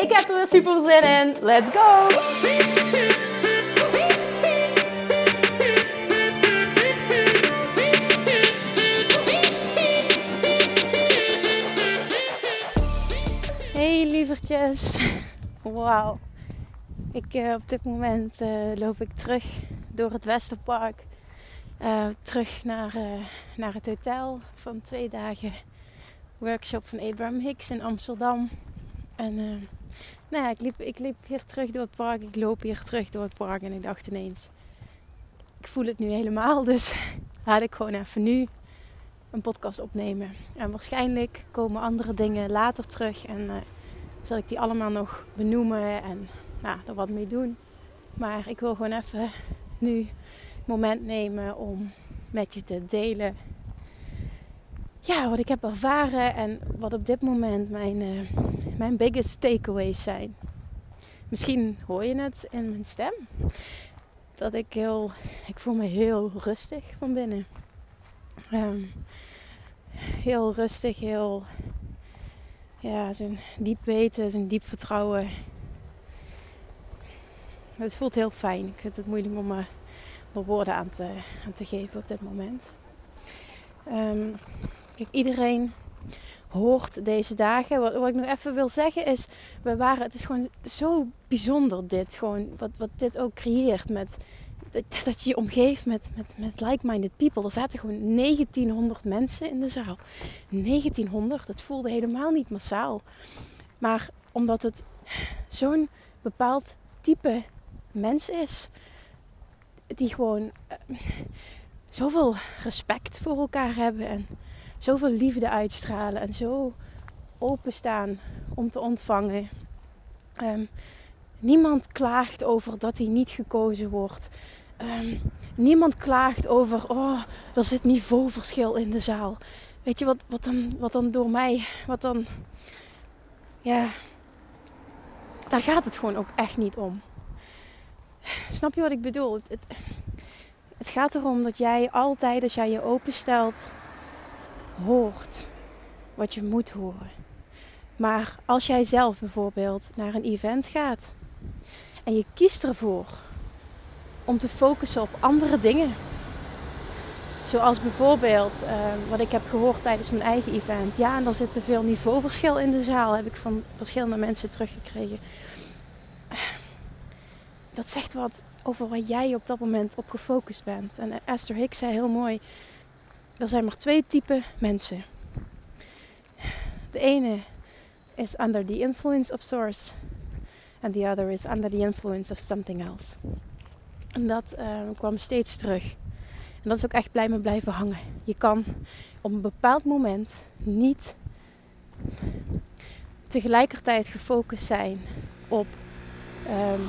Ik heb er weer super zin in. Let's go! Hey lievertjes. Wauw. Ik, uh, op dit moment uh, loop ik terug door het Westerpark. Uh, terug naar, naar het hotel van twee dagen workshop van Abraham Hicks in Amsterdam. En nou ik, liep, ik liep hier terug door het park. Ik loop hier terug door het park en ik dacht ineens... Ik voel het nu helemaal, dus laat ik gewoon even nu een podcast opnemen. En waarschijnlijk komen andere dingen later terug en zal ik die allemaal nog benoemen en nou, er wat mee doen. Maar ik wil gewoon even nu het moment nemen om met je te delen. Ja, wat ik heb ervaren en wat op dit moment mijn, uh, mijn biggest takeaways zijn. Misschien hoor je het in mijn stem. Dat ik heel, ik voel me heel rustig van binnen. Um, heel rustig, heel, ja, zo'n diep weten, zo'n diep vertrouwen het voelt heel fijn. Ik vind het moeilijk om er woorden aan te, aan te geven op dit moment. Um, kijk, iedereen hoort deze dagen. Wat, wat, ik nog even wil zeggen is, we waren, het is gewoon zo bijzonder dit, gewoon wat, wat dit ook creëert met dat, je je omgeeft met, met, met like-minded people. Er zaten gewoon 1900 mensen in de zaal. 1900, dat voelde helemaal niet massaal. Maar omdat het zo'n bepaald type mens is. Die gewoon uh, zoveel respect voor elkaar hebben en zoveel liefde uitstralen en zo openstaan om te ontvangen. Um, niemand klaagt over dat hij niet gekozen wordt. Um, niemand klaagt over, oh, er zit niveauverschil in de zaal. Weet je wat, wat, dan, wat dan door mij, wat dan, ja, daar gaat het gewoon ook echt niet om. Snap je wat ik bedoel? Het, het, het gaat erom dat jij altijd, als jij je openstelt, hoort wat je moet horen. Maar als jij zelf bijvoorbeeld naar een event gaat en je kiest ervoor om te focussen op andere dingen. Zoals bijvoorbeeld uh, wat ik heb gehoord tijdens mijn eigen event. Ja, en er zit te veel niveauverschil in de zaal, heb ik van verschillende mensen teruggekregen dat zegt wat over waar jij op dat moment op gefocust bent. En Esther Hicks zei heel mooi: er zijn maar twee typen mensen. De ene is under the influence of source, and the other is under the influence of something else. En dat uh, kwam steeds terug. En dat is ook echt blij me blijven hangen. Je kan op een bepaald moment niet tegelijkertijd gefocust zijn op um,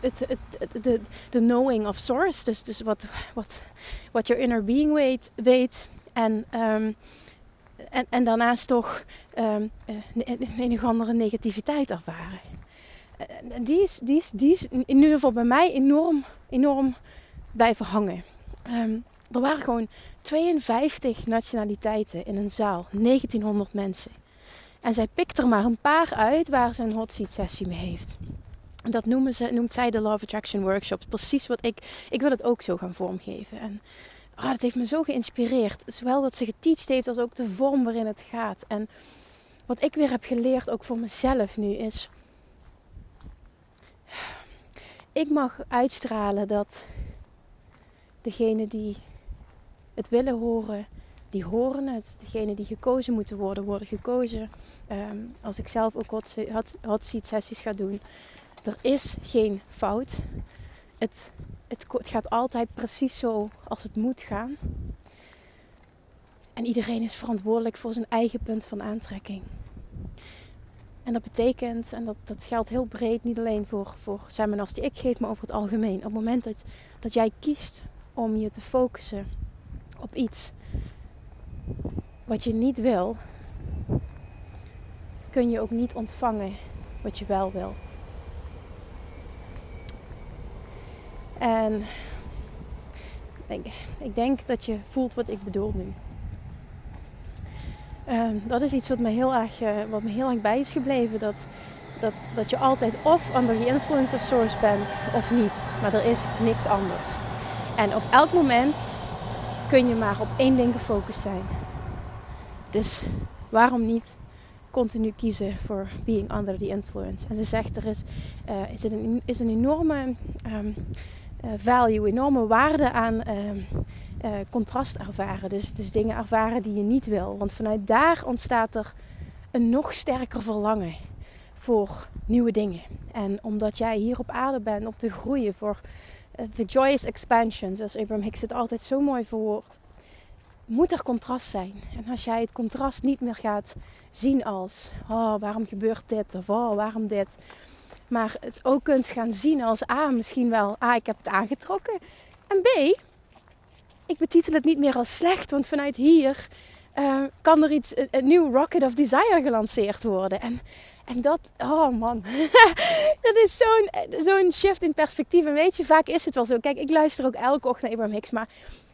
het, het, de, de knowing of source. Dus, dus wat, wat, wat your inner being weet. weet en, um, en, en daarnaast toch um, een of andere negativiteit ervaren. En die is, die, is, die is in ieder geval bij mij enorm, enorm blijven hangen. Um, er waren gewoon 52 nationaliteiten in een zaal, 1900 mensen. En zij pikt er maar een paar uit waar ze een hot seat sessie mee heeft. Dat noemen ze, noemt zij de of Attraction Workshops. Precies wat ik... Ik wil het ook zo gaan vormgeven. En ah, dat heeft me zo geïnspireerd. Zowel wat ze geteacht heeft als ook de vorm waarin het gaat. En wat ik weer heb geleerd, ook voor mezelf nu, is... Ik mag uitstralen dat degene die het willen horen, die horen het. Degene die gekozen moeten worden, worden gekozen. Um, als ik zelf ook hot, hot seat sessies ga doen, er is geen fout. Het, het, het gaat altijd precies zo als het moet gaan. En iedereen is verantwoordelijk voor zijn eigen punt van aantrekking. En dat betekent, en dat, dat geldt heel breed, niet alleen voor, voor seminars die ik geef, maar over het algemeen. Op het moment dat, dat jij kiest om je te focussen op iets wat je niet wil, kun je ook niet ontvangen wat je wel wil. En ik, ik denk dat je voelt wat ik bedoel nu. Ehm, dat is iets wat me heel erg, uh, wat me heel erg bij is gebleven. Dat, dat, dat je altijd of under the influence of source bent of niet. Maar er is niks anders. En op elk moment kun je maar op één ding gefocust zijn. Dus waarom niet continu kiezen voor being under the influence? En ze zegt er is, uh, is, een, is een enorme uh, value, enorme waarde aan um, uh, contrast ervaren. Dus, dus dingen ervaren die je niet wil. Want vanuit daar ontstaat er een nog sterker verlangen voor nieuwe dingen. En omdat jij hier op aarde bent om te groeien voor the joyous expansion, zoals Abraham Hicks het altijd zo mooi verwoordt, moet er contrast zijn. En als jij het contrast niet meer gaat zien als, oh, waarom gebeurt dit? Of oh, waarom dit? Maar het ook kunt gaan zien als, ah, misschien wel, ah, ik heb het aangetrokken. En B, ik betitel het niet meer als slecht, want vanuit hier uh, kan er iets, een, nieuw Rocket of Desire gelanceerd worden. En, en dat, oh man, dat is zo'n zo'n shift in perspectief. En weet je, vaak is het wel zo. Kijk, ik luister ook elke ochtend naar Abraham Hicks, maar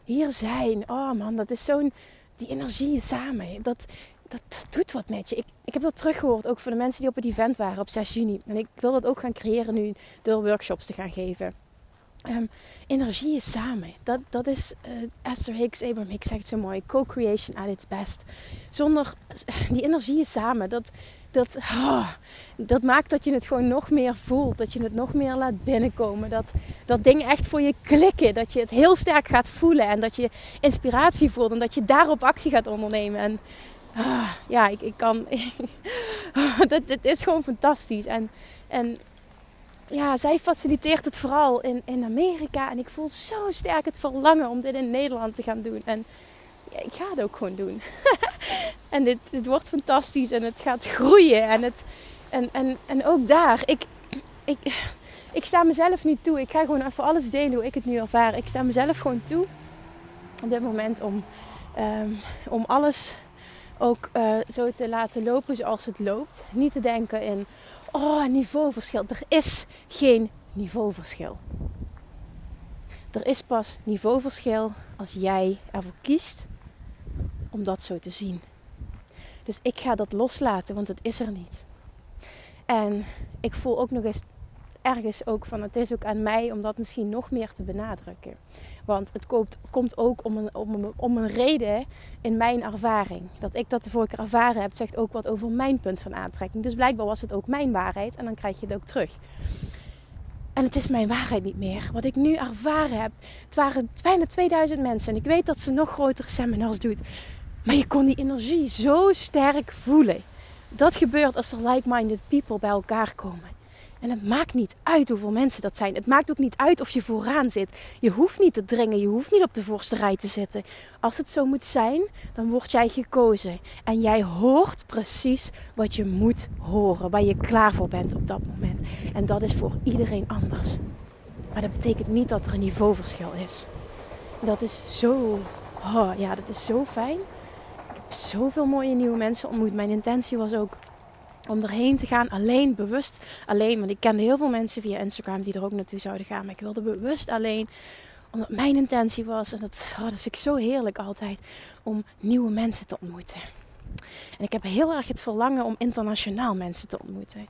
hier zijn, oh man, dat is zo'n, die energie samen. Dat, dat, doet wat met je. Ik, ik heb dat teruggehoord ook van de mensen die op het event waren op 6 juni. En ik wil dat ook gaan creëren nu door workshops te gaan geven. Um, energie is samen. Dat, dat is uh, Esther Hicks, Abraham Hicks zegt zo mooi. Co-creation at its best. Zonder die energie is samen. Dat, dat, oh, dat maakt dat je het gewoon nog meer voelt. Dat je het nog meer laat binnenkomen. Dat, dat dingen echt voor je klikken. Dat je het heel sterk gaat voelen. En dat je inspiratie voelt. En dat je daarop actie gaat ondernemen. En ja, ik, ik kan. dat, dat is gewoon fantastisch. En, en ja, zij faciliteert het vooral in, in Amerika. En ik voel zo sterk het verlangen om dit in Nederland te gaan doen. En ja, ik ga het ook gewoon doen. en dit, wordt fantastisch en het gaat groeien. En, het, en, en, en ook daar, ik, ik, ik sta mezelf nu toe. Ik ga gewoon even alles delen hoe ik het nu ervaar. Ik sta mezelf gewoon toe op dit moment om, um, om alles ook uh, zo te laten lopen zoals het loopt. Niet te denken in oh, niveauverschil. Er is geen niveauverschil. Er is pas niveauverschil als jij ervoor kiest om dat zo te zien. Dus ik ga dat loslaten, want het is er niet. En ik voel ook nog eens ergens ook van het is ook aan mij om dat misschien nog meer te benadrukken. Want het komt, ook om een, om, een, om een reden in mijn ervaring. Dat ik dat de vorige keer ervaren heb, zegt ook wat over mijn punt van aantrekking. Dus blijkbaar was het ook mijn waarheid en dan krijg je het ook terug. En het is mijn waarheid niet meer. Wat ik nu ervaren heb. Het waren bijna 2000 mensen. En ik weet dat ze nog grotere seminars doet. Maar je kon die energie zo sterk voelen. Dat gebeurt als er like-minded people bij elkaar komen. En het maakt niet uit hoeveel mensen dat zijn. Het maakt ook niet uit of je vooraan zit. Je hoeft niet te dringen. Je hoeft niet op de voorste rij te zitten. Als het zo moet zijn, dan word jij gekozen. En jij hoort precies wat je moet horen. Waar je klaar voor bent op dat moment. En dat is voor iedereen anders. Maar dat betekent niet dat er een niveauverschil is. Dat is zo, oh ja, dat is zo fijn. Ik heb zoveel mooie nieuwe mensen ontmoet. Mijn intentie was ook om erheen te gaan. Alleen, bewust alleen. Want ik kende heel veel mensen via Instagram die er ook naartoe zouden gaan. Maar ik wilde bewust alleen. Omdat mijn intentie was, en dat, oh, dat vind ik zo heerlijk altijd, om nieuwe mensen te ontmoeten. En ik heb heel erg het verlangen om internationaal mensen te ontmoeten.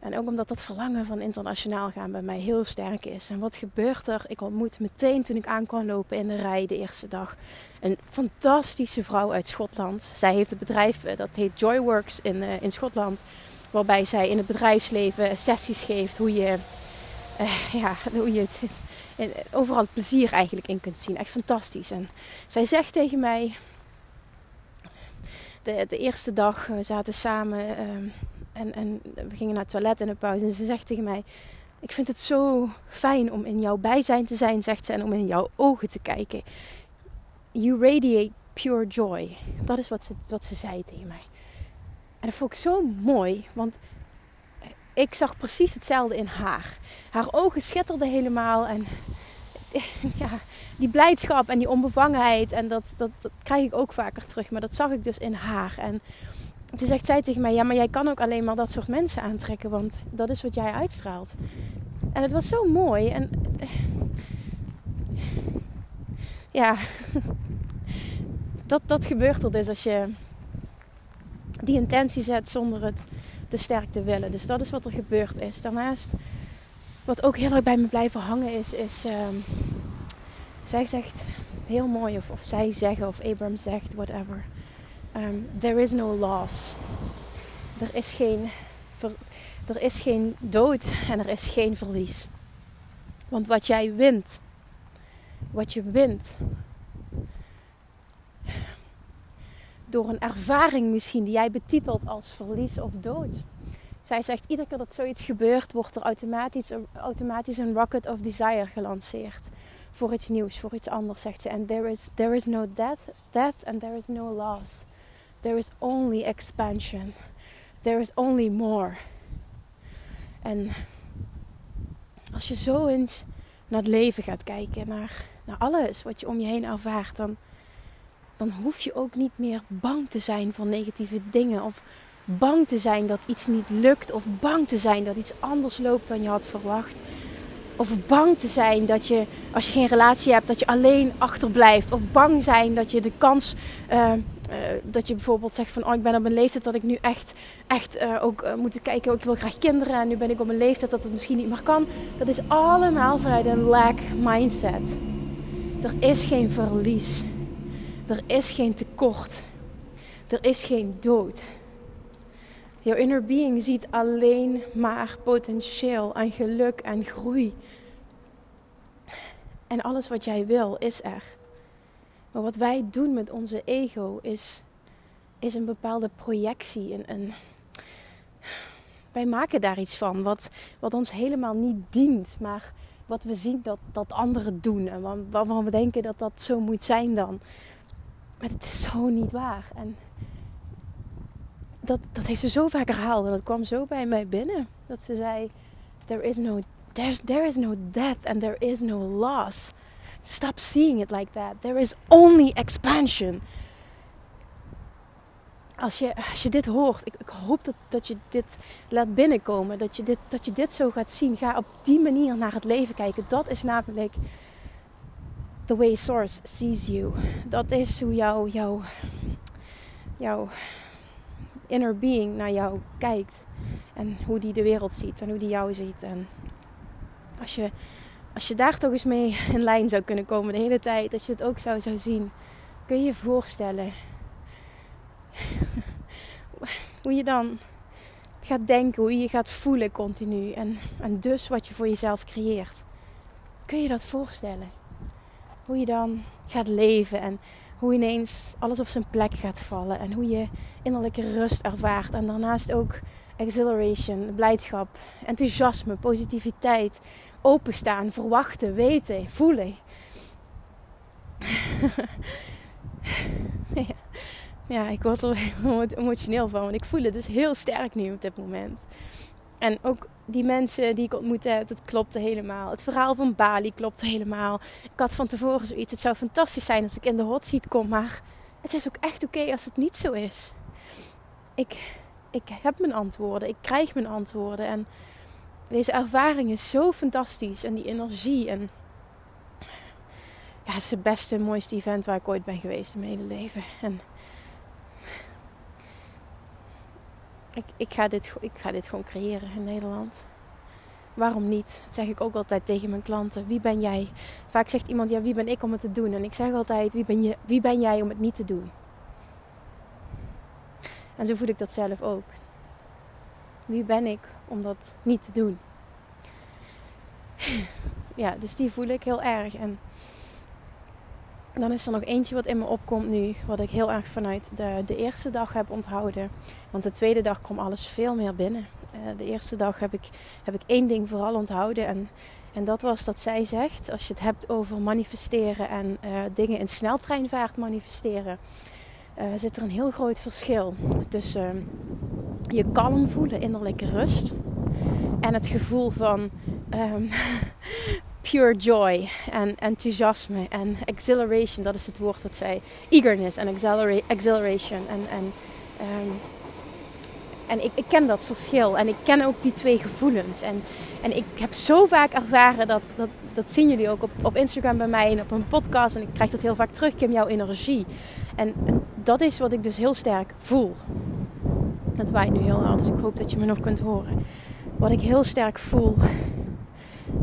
En ook omdat dat verlangen van internationaal gaan bij mij heel sterk is. En wat gebeurt er? Ik ontmoet meteen toen ik aankwam lopen in de rij de eerste dag een fantastische vrouw uit Schotland. Zij heeft een bedrijf eh, dat heet Joyworks in, uh, in Schotland. Waarbij zij in het bedrijfsleven sessies geeft hoe je, uh, ja, hoe je het, overal het plezier eigenlijk in kunt zien. Echt fantastisch. En zij zegt tegen mij, de, de eerste dag, we zaten samen uh, en, en we gingen naar het toilet in de pauze. En ze zegt tegen mij: Ik vind het zo fijn om in jouw bijzijn te zijn, zegt ze, en om in jouw ogen te kijken. You radiate pure joy. Dat is wat ze, wat ze zei tegen mij. En dat vond ik zo mooi, want ik zag precies hetzelfde in haar. Haar ogen schitterden helemaal en ja, die blijdschap en die onbevangenheid en dat, dat, dat krijg ik ook vaker terug. Maar dat zag ik dus in haar. En toen zegt zij tegen mij: Ja, maar jij kan ook alleen maar dat soort mensen aantrekken, want dat is wat jij uitstraalt. En het was zo mooi. En ja, dat, dat gebeurt er dus als je die intentie zet zonder het te sterk te willen. Dus dat is wat er gebeurd is. Daarnaast, wat ook heel erg bij me blijven hangen is, is um, zij zegt heel mooi, of, of zij zeggen, of Abraham zegt, whatever. Um, there is no loss. Er is geen, er is geen dood en er is geen verlies. Want wat jij wint, wat je wint, door een ervaring misschien die jij betitelt als verlies of dood. Zij zegt iedere keer dat zoiets gebeurt, wordt er automatisch, automatisch een rocket of desire gelanceerd. Voor iets nieuws, voor iets anders, zegt ze. En there is, there is no death, death and there is no loss. There is only expansion. There is only more. En als je zo eens naar het leven gaat kijken, naar, naar alles wat je om je heen ervaart, dan, dan hoef je ook niet meer bang te zijn voor negatieve dingen. Of bang te zijn dat iets niet lukt. Of bang te zijn dat iets anders loopt dan je had verwacht. Of bang te zijn dat je, als je geen relatie hebt, dat je alleen achterblijft. Of bang zijn dat je de kans, uh, uh, dat je bijvoorbeeld zegt van, oh ik ben op een leeftijd dat ik nu echt, echt uh, ook moet kijken, ik wil graag kinderen. En nu ben ik op een leeftijd dat het misschien niet meer kan. Dat is allemaal vanuit een lack mindset. Er is geen verlies. Er is geen tekort. Er is geen dood. Jouw inner being ziet alleen maar potentieel en geluk en groei. En alles wat jij wil is er. Maar wat wij doen met onze ego is, is een bepaalde projectie. Een, een, wij maken daar iets van wat, wat ons helemaal niet dient, maar wat we zien dat, dat anderen doen. En waarvan we denken dat dat zo moet zijn dan. Maar het is zo niet waar. En dat, dat heeft ze zo vaak herhaald. En dat kwam zo bij mij binnen. Dat ze zei: There is no, there is no death and there is no loss. Stop seeing it like that. There is only expansion. Als je, als je dit hoort, ik, ik hoop dat, dat je dit laat binnenkomen. Dat je dit, dat je dit zo gaat zien. Ga op die manier naar het leven kijken. Dat is namelijk the way Source sees you. Dat is hoe jouw, jouw, jouw inner being naar jou kijkt. En hoe die de wereld ziet en hoe die jou ziet. En als je, als je daar toch eens mee in lijn zou kunnen komen de hele tijd, dat je het ook zou, zou zien, kun je je voorstellen hoe je dan gaat denken, hoe je je gaat voelen continu. En, en dus wat je voor jezelf creëert. Kun je dat voorstellen? Hoe je dan gaat leven en hoe ineens alles op zijn plek gaat vallen. En hoe je innerlijke rust ervaart. En daarnaast ook exhilaration, blijdschap, enthousiasme, positiviteit, openstaan, verwachten, weten, voelen. ja. ik word er emotioneel van, want ik voel het dus heel sterk nu op dit moment. En ook die mensen die ik ontmoet heb, dat klopte helemaal. Het verhaal van Bali klopte helemaal. Ik had van tevoren zoiets. Het zou fantastisch zijn als ik in de hot seat kom. Maar het is ook echt oké als het niet zo is. Ik, ik heb mijn antwoorden. Ik krijg mijn antwoorden. En deze ervaring is zo fantastisch. En die energie. En ja, het is het beste, mooiste event waar ik ooit ben geweest in mijn hele leven. En ik, ik, ga dit, ik ga dit gewoon creëren in Nederland. Waarom niet? Dat zeg ik ook altijd tegen mijn klanten. Wie ben jij? Vaak zegt iemand, ja, wie ben ik om het te doen? En ik zeg altijd, wie ben, je, wie ben jij om het niet te doen? En zo voel ik dat zelf ook. Wie ben ik om dat niet te doen? Ja, dus die voel ik heel erg. En dan is er nog eentje wat in me opkomt nu, wat ik heel erg vanuit de, de eerste dag heb onthouden. Want de tweede dag kwam alles veel meer binnen. Uh, de eerste dag heb ik, heb ik één ding vooral onthouden. En, en dat was dat zij zegt, als je het hebt over manifesteren en uh, dingen in sneltreinvaart manifesteren, uh, zit er een heel groot verschil tussen je kalm voelen, innerlijke rust. En het gevoel van ehm, pure joy en enthousiasme en exhilaration, dat is het woord dat zij. Eagerness en exhilaration. En, en, um, en ik, ik, ken dat verschil en ik ken ook die twee gevoelens. En, en ik heb zo vaak ervaren dat, dat, dat zien jullie ook op, op Instagram bij mij en op een podcast. En ik krijg dat heel vaak terug, Kim, jouw energie. En, en dat is wat ik dus heel sterk voel. Het waait nu heel hard, dus ik hoop dat je me nog kunt horen. Wat ik heel sterk voel.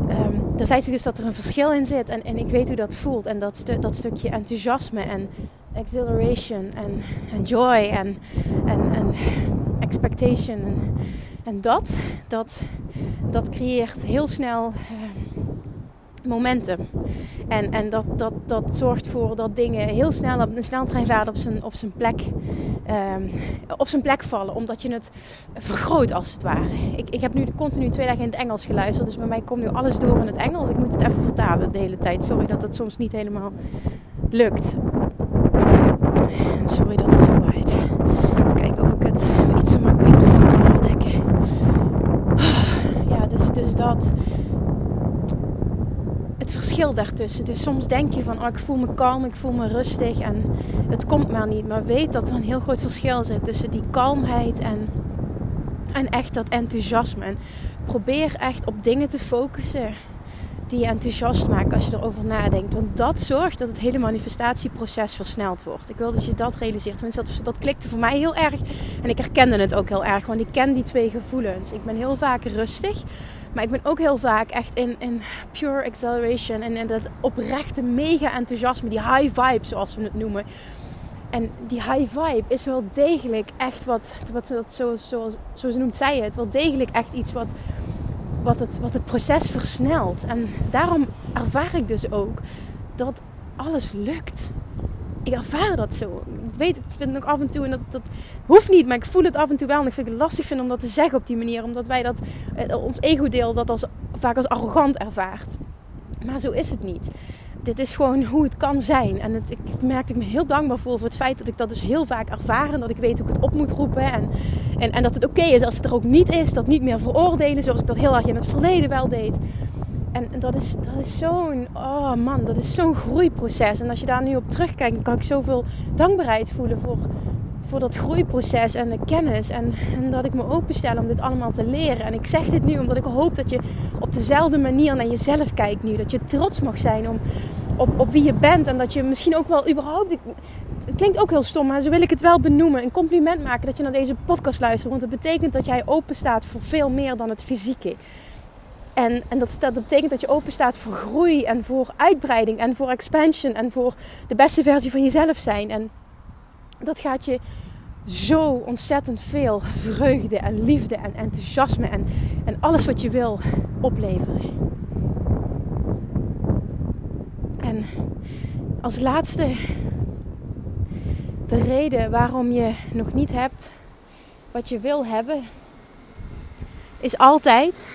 Um, daar zei ze dus dat er een verschil in zit. En, en ik weet hoe dat voelt. En dat, dat stukje enthousiasme en exhilaration en, en joy en, en, en expectation. En, dat, dat, dat creëert heel snel... Uh, momentum. En, en dat, dat, dat zorgt voor dat dingen heel snel op een sneltreinvaart op zijn, op zijn plek um, op zijn plek vallen. Omdat je het vergroot als het ware. Ik, ik heb nu continu twee dagen in het Engels geluisterd. Dus bij mij komt nu alles door in het Engels. Ik moet het even vertalen de hele tijd. Sorry dat het soms niet helemaal lukt. Sorry dat het zo waait. Even kijken of ik het iets zo makkelijk microfoon kan afdekken. Ja, dus, dus dat het daartussen. Dus soms denk je van, oh, ik voel me kalm, ik voel me rustig en het komt maar niet. Maar weet dat er een heel groot verschil zit tussen die kalmheid en, en echt dat enthousiasme. En probeer echt op dingen te focussen die je enthousiast maken als je erover nadenkt. Want dat zorgt dat het hele manifestatieproces versneld wordt. Ik wil dat je dat realiseert. Tenminste, dat, dat klikte voor mij heel erg. En ik herkende het ook heel erg, want ik ken die twee gevoelens. Ik ben heel vaak rustig. Maar ik ben ook heel vaak echt in, in pure acceleration. En in dat oprechte mega enthousiasme. Die high vibe zoals we het noemen. En die high vibe is wel degelijk echt wat, wat, wat zo, zo, zo noemt zij het, wel degelijk echt iets wat, wat, het, wat het proces versnelt. En daarom ervaar ik dus ook dat alles lukt ik ervaar dat zo. Ik weet het, vind het ook af en toe. En dat, dat hoeft niet, maar ik voel het af en toe wel. En ik vind het lastig vind om dat te zeggen op die manier. Omdat wij dat, eh, ons ego-deel dat als, vaak als arrogant ervaart. Maar zo is het niet. Dit is gewoon hoe het kan zijn. En het, ik merkte ik me heel dankbaar voor, voor het feit dat ik dat dus heel vaak ervaar. En dat ik weet hoe ik het op moet roepen. En, en, en dat het oké is als het er ook niet is. Dat niet meer veroordelen zoals ik dat heel erg in het verleden wel deed. En dat is, dat is zo'n, oh man, dat is zo'n groeiproces. En als je daar nu op terugkijkt, dan kan ik zoveel dankbaarheid voelen voor, voor dat groeiproces en de kennis. En, en dat ik me openstel om dit allemaal te leren. En ik zeg dit nu omdat ik hoop dat je op dezelfde manier naar jezelf kijkt nu. Dat je trots mag zijn om, op, op wie je bent. En dat je misschien ook wel überhaupt. Het klinkt ook heel stom, maar zo wil ik het wel benoemen. Een compliment maken dat je naar deze podcast luistert. Want het betekent dat jij open staat voor veel meer dan het fysieke. En, en dat, betekent dat je open staat voor groei en voor uitbreiding en voor expansion en voor de beste versie van jezelf zijn. En dat gaat je zo ontzettend veel vreugde en liefde en enthousiasme en, en alles wat je wil opleveren. En als laatste, de reden waarom je nog niet hebt wat je wil hebben, is altijd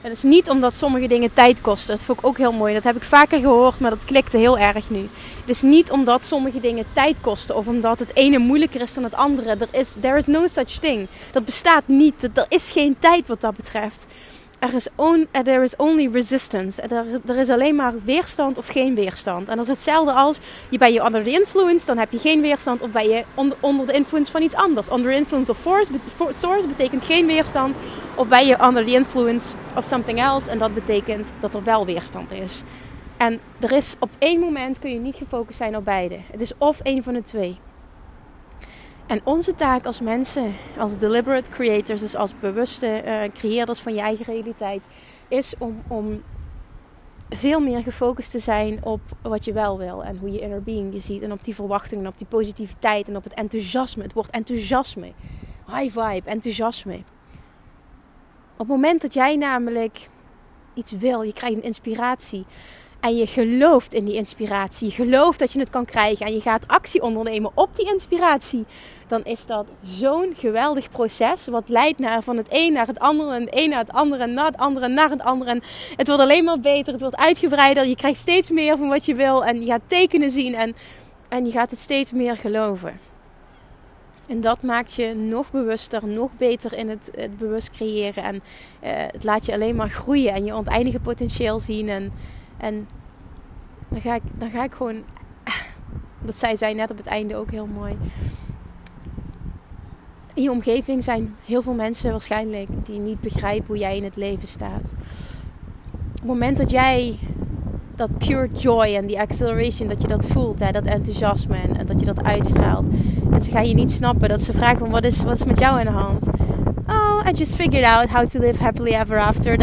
het is niet omdat sommige dingen tijd kosten. Dat vond ik ook heel mooi. Dat heb ik vaker gehoord, maar dat klikte heel erg nu. Het is niet omdat sommige dingen tijd kosten of omdat het ene moeilijker is dan het andere. Er is there is no such thing. Dat bestaat niet. Er is geen tijd wat dat betreft. Er is, on, there is only resistance. Er, er, is alleen maar weerstand of geen weerstand. En dat is hetzelfde als je ben je under the influence, dan heb je geen weerstand. Of ben je onder, onder de influence van iets anders. Under the influence of force, source betekent geen weerstand. Of ben je under the influence of something else. En dat betekent dat er wel weerstand is. En er is op één moment kun je niet gefocust zijn op beide. Het is of één van de twee. En onze taak als mensen, als deliberate creators, dus als bewuste uh, creëerders van je eigen realiteit, is om, om veel meer gefocust te zijn op wat je wel wil en hoe je inner being je ziet. En op die verwachtingen, op die positiviteit en op het enthousiasme. Het woord enthousiasme. High vibe, enthousiasme. Op het moment dat jij namelijk iets wil, je krijgt een inspiratie, en je gelooft in die inspiratie. Gelooft dat je het kan krijgen. En je gaat actie ondernemen op die inspiratie. Dan is dat zo'n geweldig proces. Wat leidt naar van het een naar het andere. En het een naar het andere. En naar het andere. Naar het andere. En het wordt alleen maar beter. Het wordt uitgebreider. Je krijgt steeds meer van wat je wil. En je gaat tekenen zien. En, en je gaat het steeds meer geloven. En dat maakt je nog bewuster, nog beter in het, het bewust creëren. En uh, het laat je alleen maar groeien en je oneindige potentieel zien. En, en dan, ga ik, dan ga ik gewoon. Dat zei zij net op het einde ook heel mooi. In je omgeving zijn heel veel mensen waarschijnlijk die niet begrijpen hoe jij in het leven staat. Op het moment dat jij dat pure joy en die acceleration, dat je dat voelt, hè, dat enthousiasme en, dat je dat uitstraalt. En ze gaan je niet snappen dat ze vragen van wat is, wat is met jou aan de hand? Oh, I just figured out how to live happily ever after.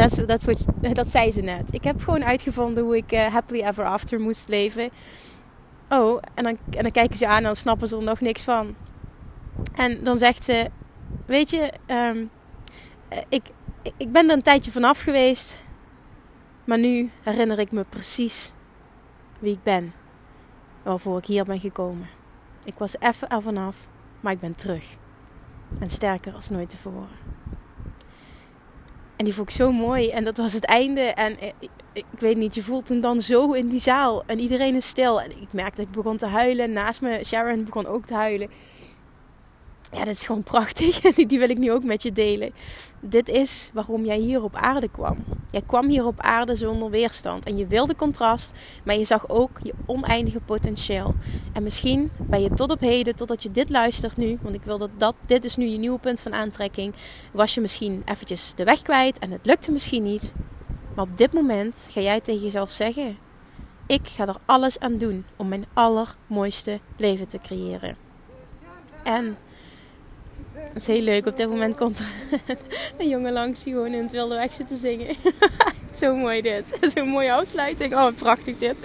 Dat zei ze net. Ik heb gewoon uitgevonden hoe ik uh, happily ever after moest leven. Oh, en dan, en dan kijken ze aan en dan snappen ze er nog niks van. En dan zegt ze, weet je, um, ik, ik ben er een tijdje vanaf geweest. Maar nu herinner ik me precies wie ik ben. Waarvoor ik hier ben gekomen. Ik was even er vanaf, maar ik ben terug. En sterker als nooit tevoren. En die vond ik zo mooi. En dat was het einde. En ik, ik, weet niet, je voelt hem dan zo in die zaal. En iedereen is stil. En ik merkte dat ik begon te huilen. Naast me, Sharon begon ook te huilen ja, dat is gewoon prachtig. Die wil ik nu ook met je delen. Dit is waarom jij hier op aarde kwam. Jij kwam hier op aarde zonder weerstand. En je wilde contrast, maar je zag ook je oneindige potentieel. En misschien ben je tot op heden, totdat je dit luistert nu, want ik wil dat, dat dit is nu je nieuwe punt van aantrekking, was je misschien eventjes de weg kwijt en het lukte misschien niet. Maar op dit moment ga jij tegen jezelf zeggen: Ik ga er alles aan doen om mijn allermooiste leven te creëren. En het is heel leuk. Op dit moment komt er een jongen langs die gewoon in het wilde weg zit te zingen. Zo mooi dit. Zo'n mooie afsluiting. Oh, prachtig dit.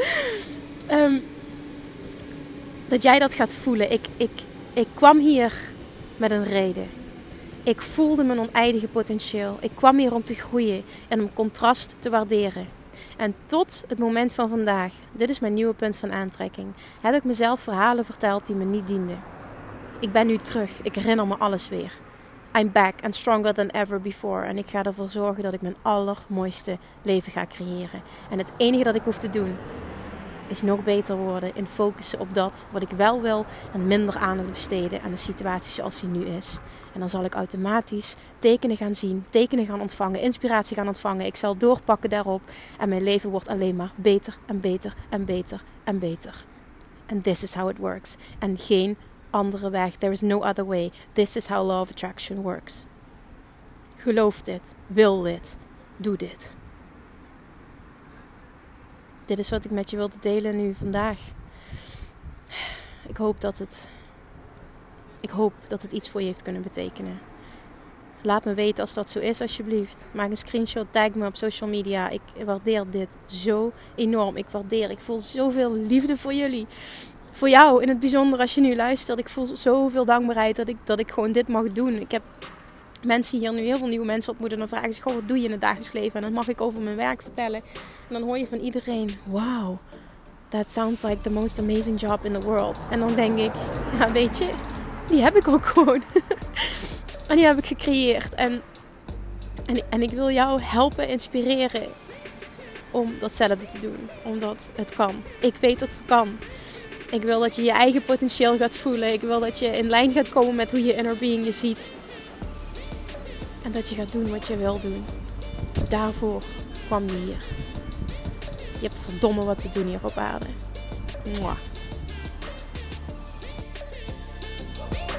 Ehm, dat jij dat gaat voelen. Ik, ik, ik kwam hier met een reden. Ik voelde mijn oneindige potentieel. Ik kwam hier om te groeien en om contrast te waarderen. En tot het moment van vandaag, dit is mijn nieuwe punt van aantrekking, heb ik mezelf verhalen verteld die me niet dienden. Ik ben nu terug. Ik herinner me alles weer. I'm back and stronger than ever before. En ik ga ervoor zorgen dat ik mijn allermooiste leven ga creëren. En het enige dat ik hoef te doen is nog beter worden in focussen op dat wat ik wel wil en minder aandacht besteden aan de situatie zoals die nu is. En dan zal ik automatisch tekenen gaan zien, tekenen gaan ontvangen, inspiratie gaan ontvangen. Ik zal doorpakken daarop en mijn leven wordt alleen maar beter en beter en beter en beter. And this is how it works. En geen andere weg. There is no other way. This is how law of attraction works. Geloof dit. Wil dit. Doe dit. Dit is wat ik met je wilde delen nu vandaag. Ik hoop dat het. Ik hoop dat het iets voor je heeft kunnen betekenen. Laat me weten als dat zo is, alsjeblieft. Maak een screenshot, tag me op social media. Ik waardeer dit zo enorm. Ik waardeer, ik voel zoveel liefde voor jullie voor jou in het bijzonder als je nu luistert. Ik voel zoveel dankbaarheid dat ik, dat ik gewoon dit mag doen. Ik heb mensen hier nu heel veel nieuwe mensen ontmoeten. En dan vragen ze gewoon wat doe je in het dagelijks leven? En dan mag ik over mijn werk vertellen. En dan hoor je van iedereen, wow, that sounds like the most amazing job in the world. En dan denk ik, ja weet je, die heb ik ook gewoon. en die heb ik gecreëerd. En, en, en ik wil jou helpen, inspireren om datzelfde te doen. Omdat het kan. Ik weet dat het kan. Ik wil dat je je eigen potentieel gaat voelen. Ik wil dat je in lijn gaat komen met hoe je inner being je ziet. En dat je gaat doen wat je wil doen. Daarvoor kwam je hier. Je hebt verdomme wat te doen hier op aarde. Mwah.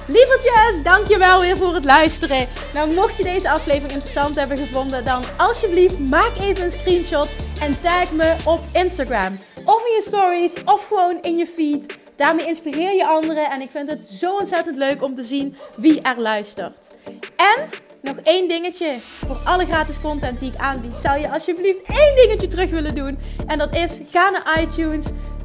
Lievertjes, dankjewel weer voor het luisteren. Nou, mocht je deze aflevering interessant hebben gevonden, dan alsjeblieft maak even een screenshot en tag me op Instagram. Of in je stories, of gewoon in je feed. Daarmee inspireer je anderen en ik vind het zo ontzettend leuk om te zien wie er luistert. En nog één dingetje. Voor alle gratis content die ik aanbied, zou je alsjeblieft één dingetje terug willen doen. En dat is, ga naar iTunes,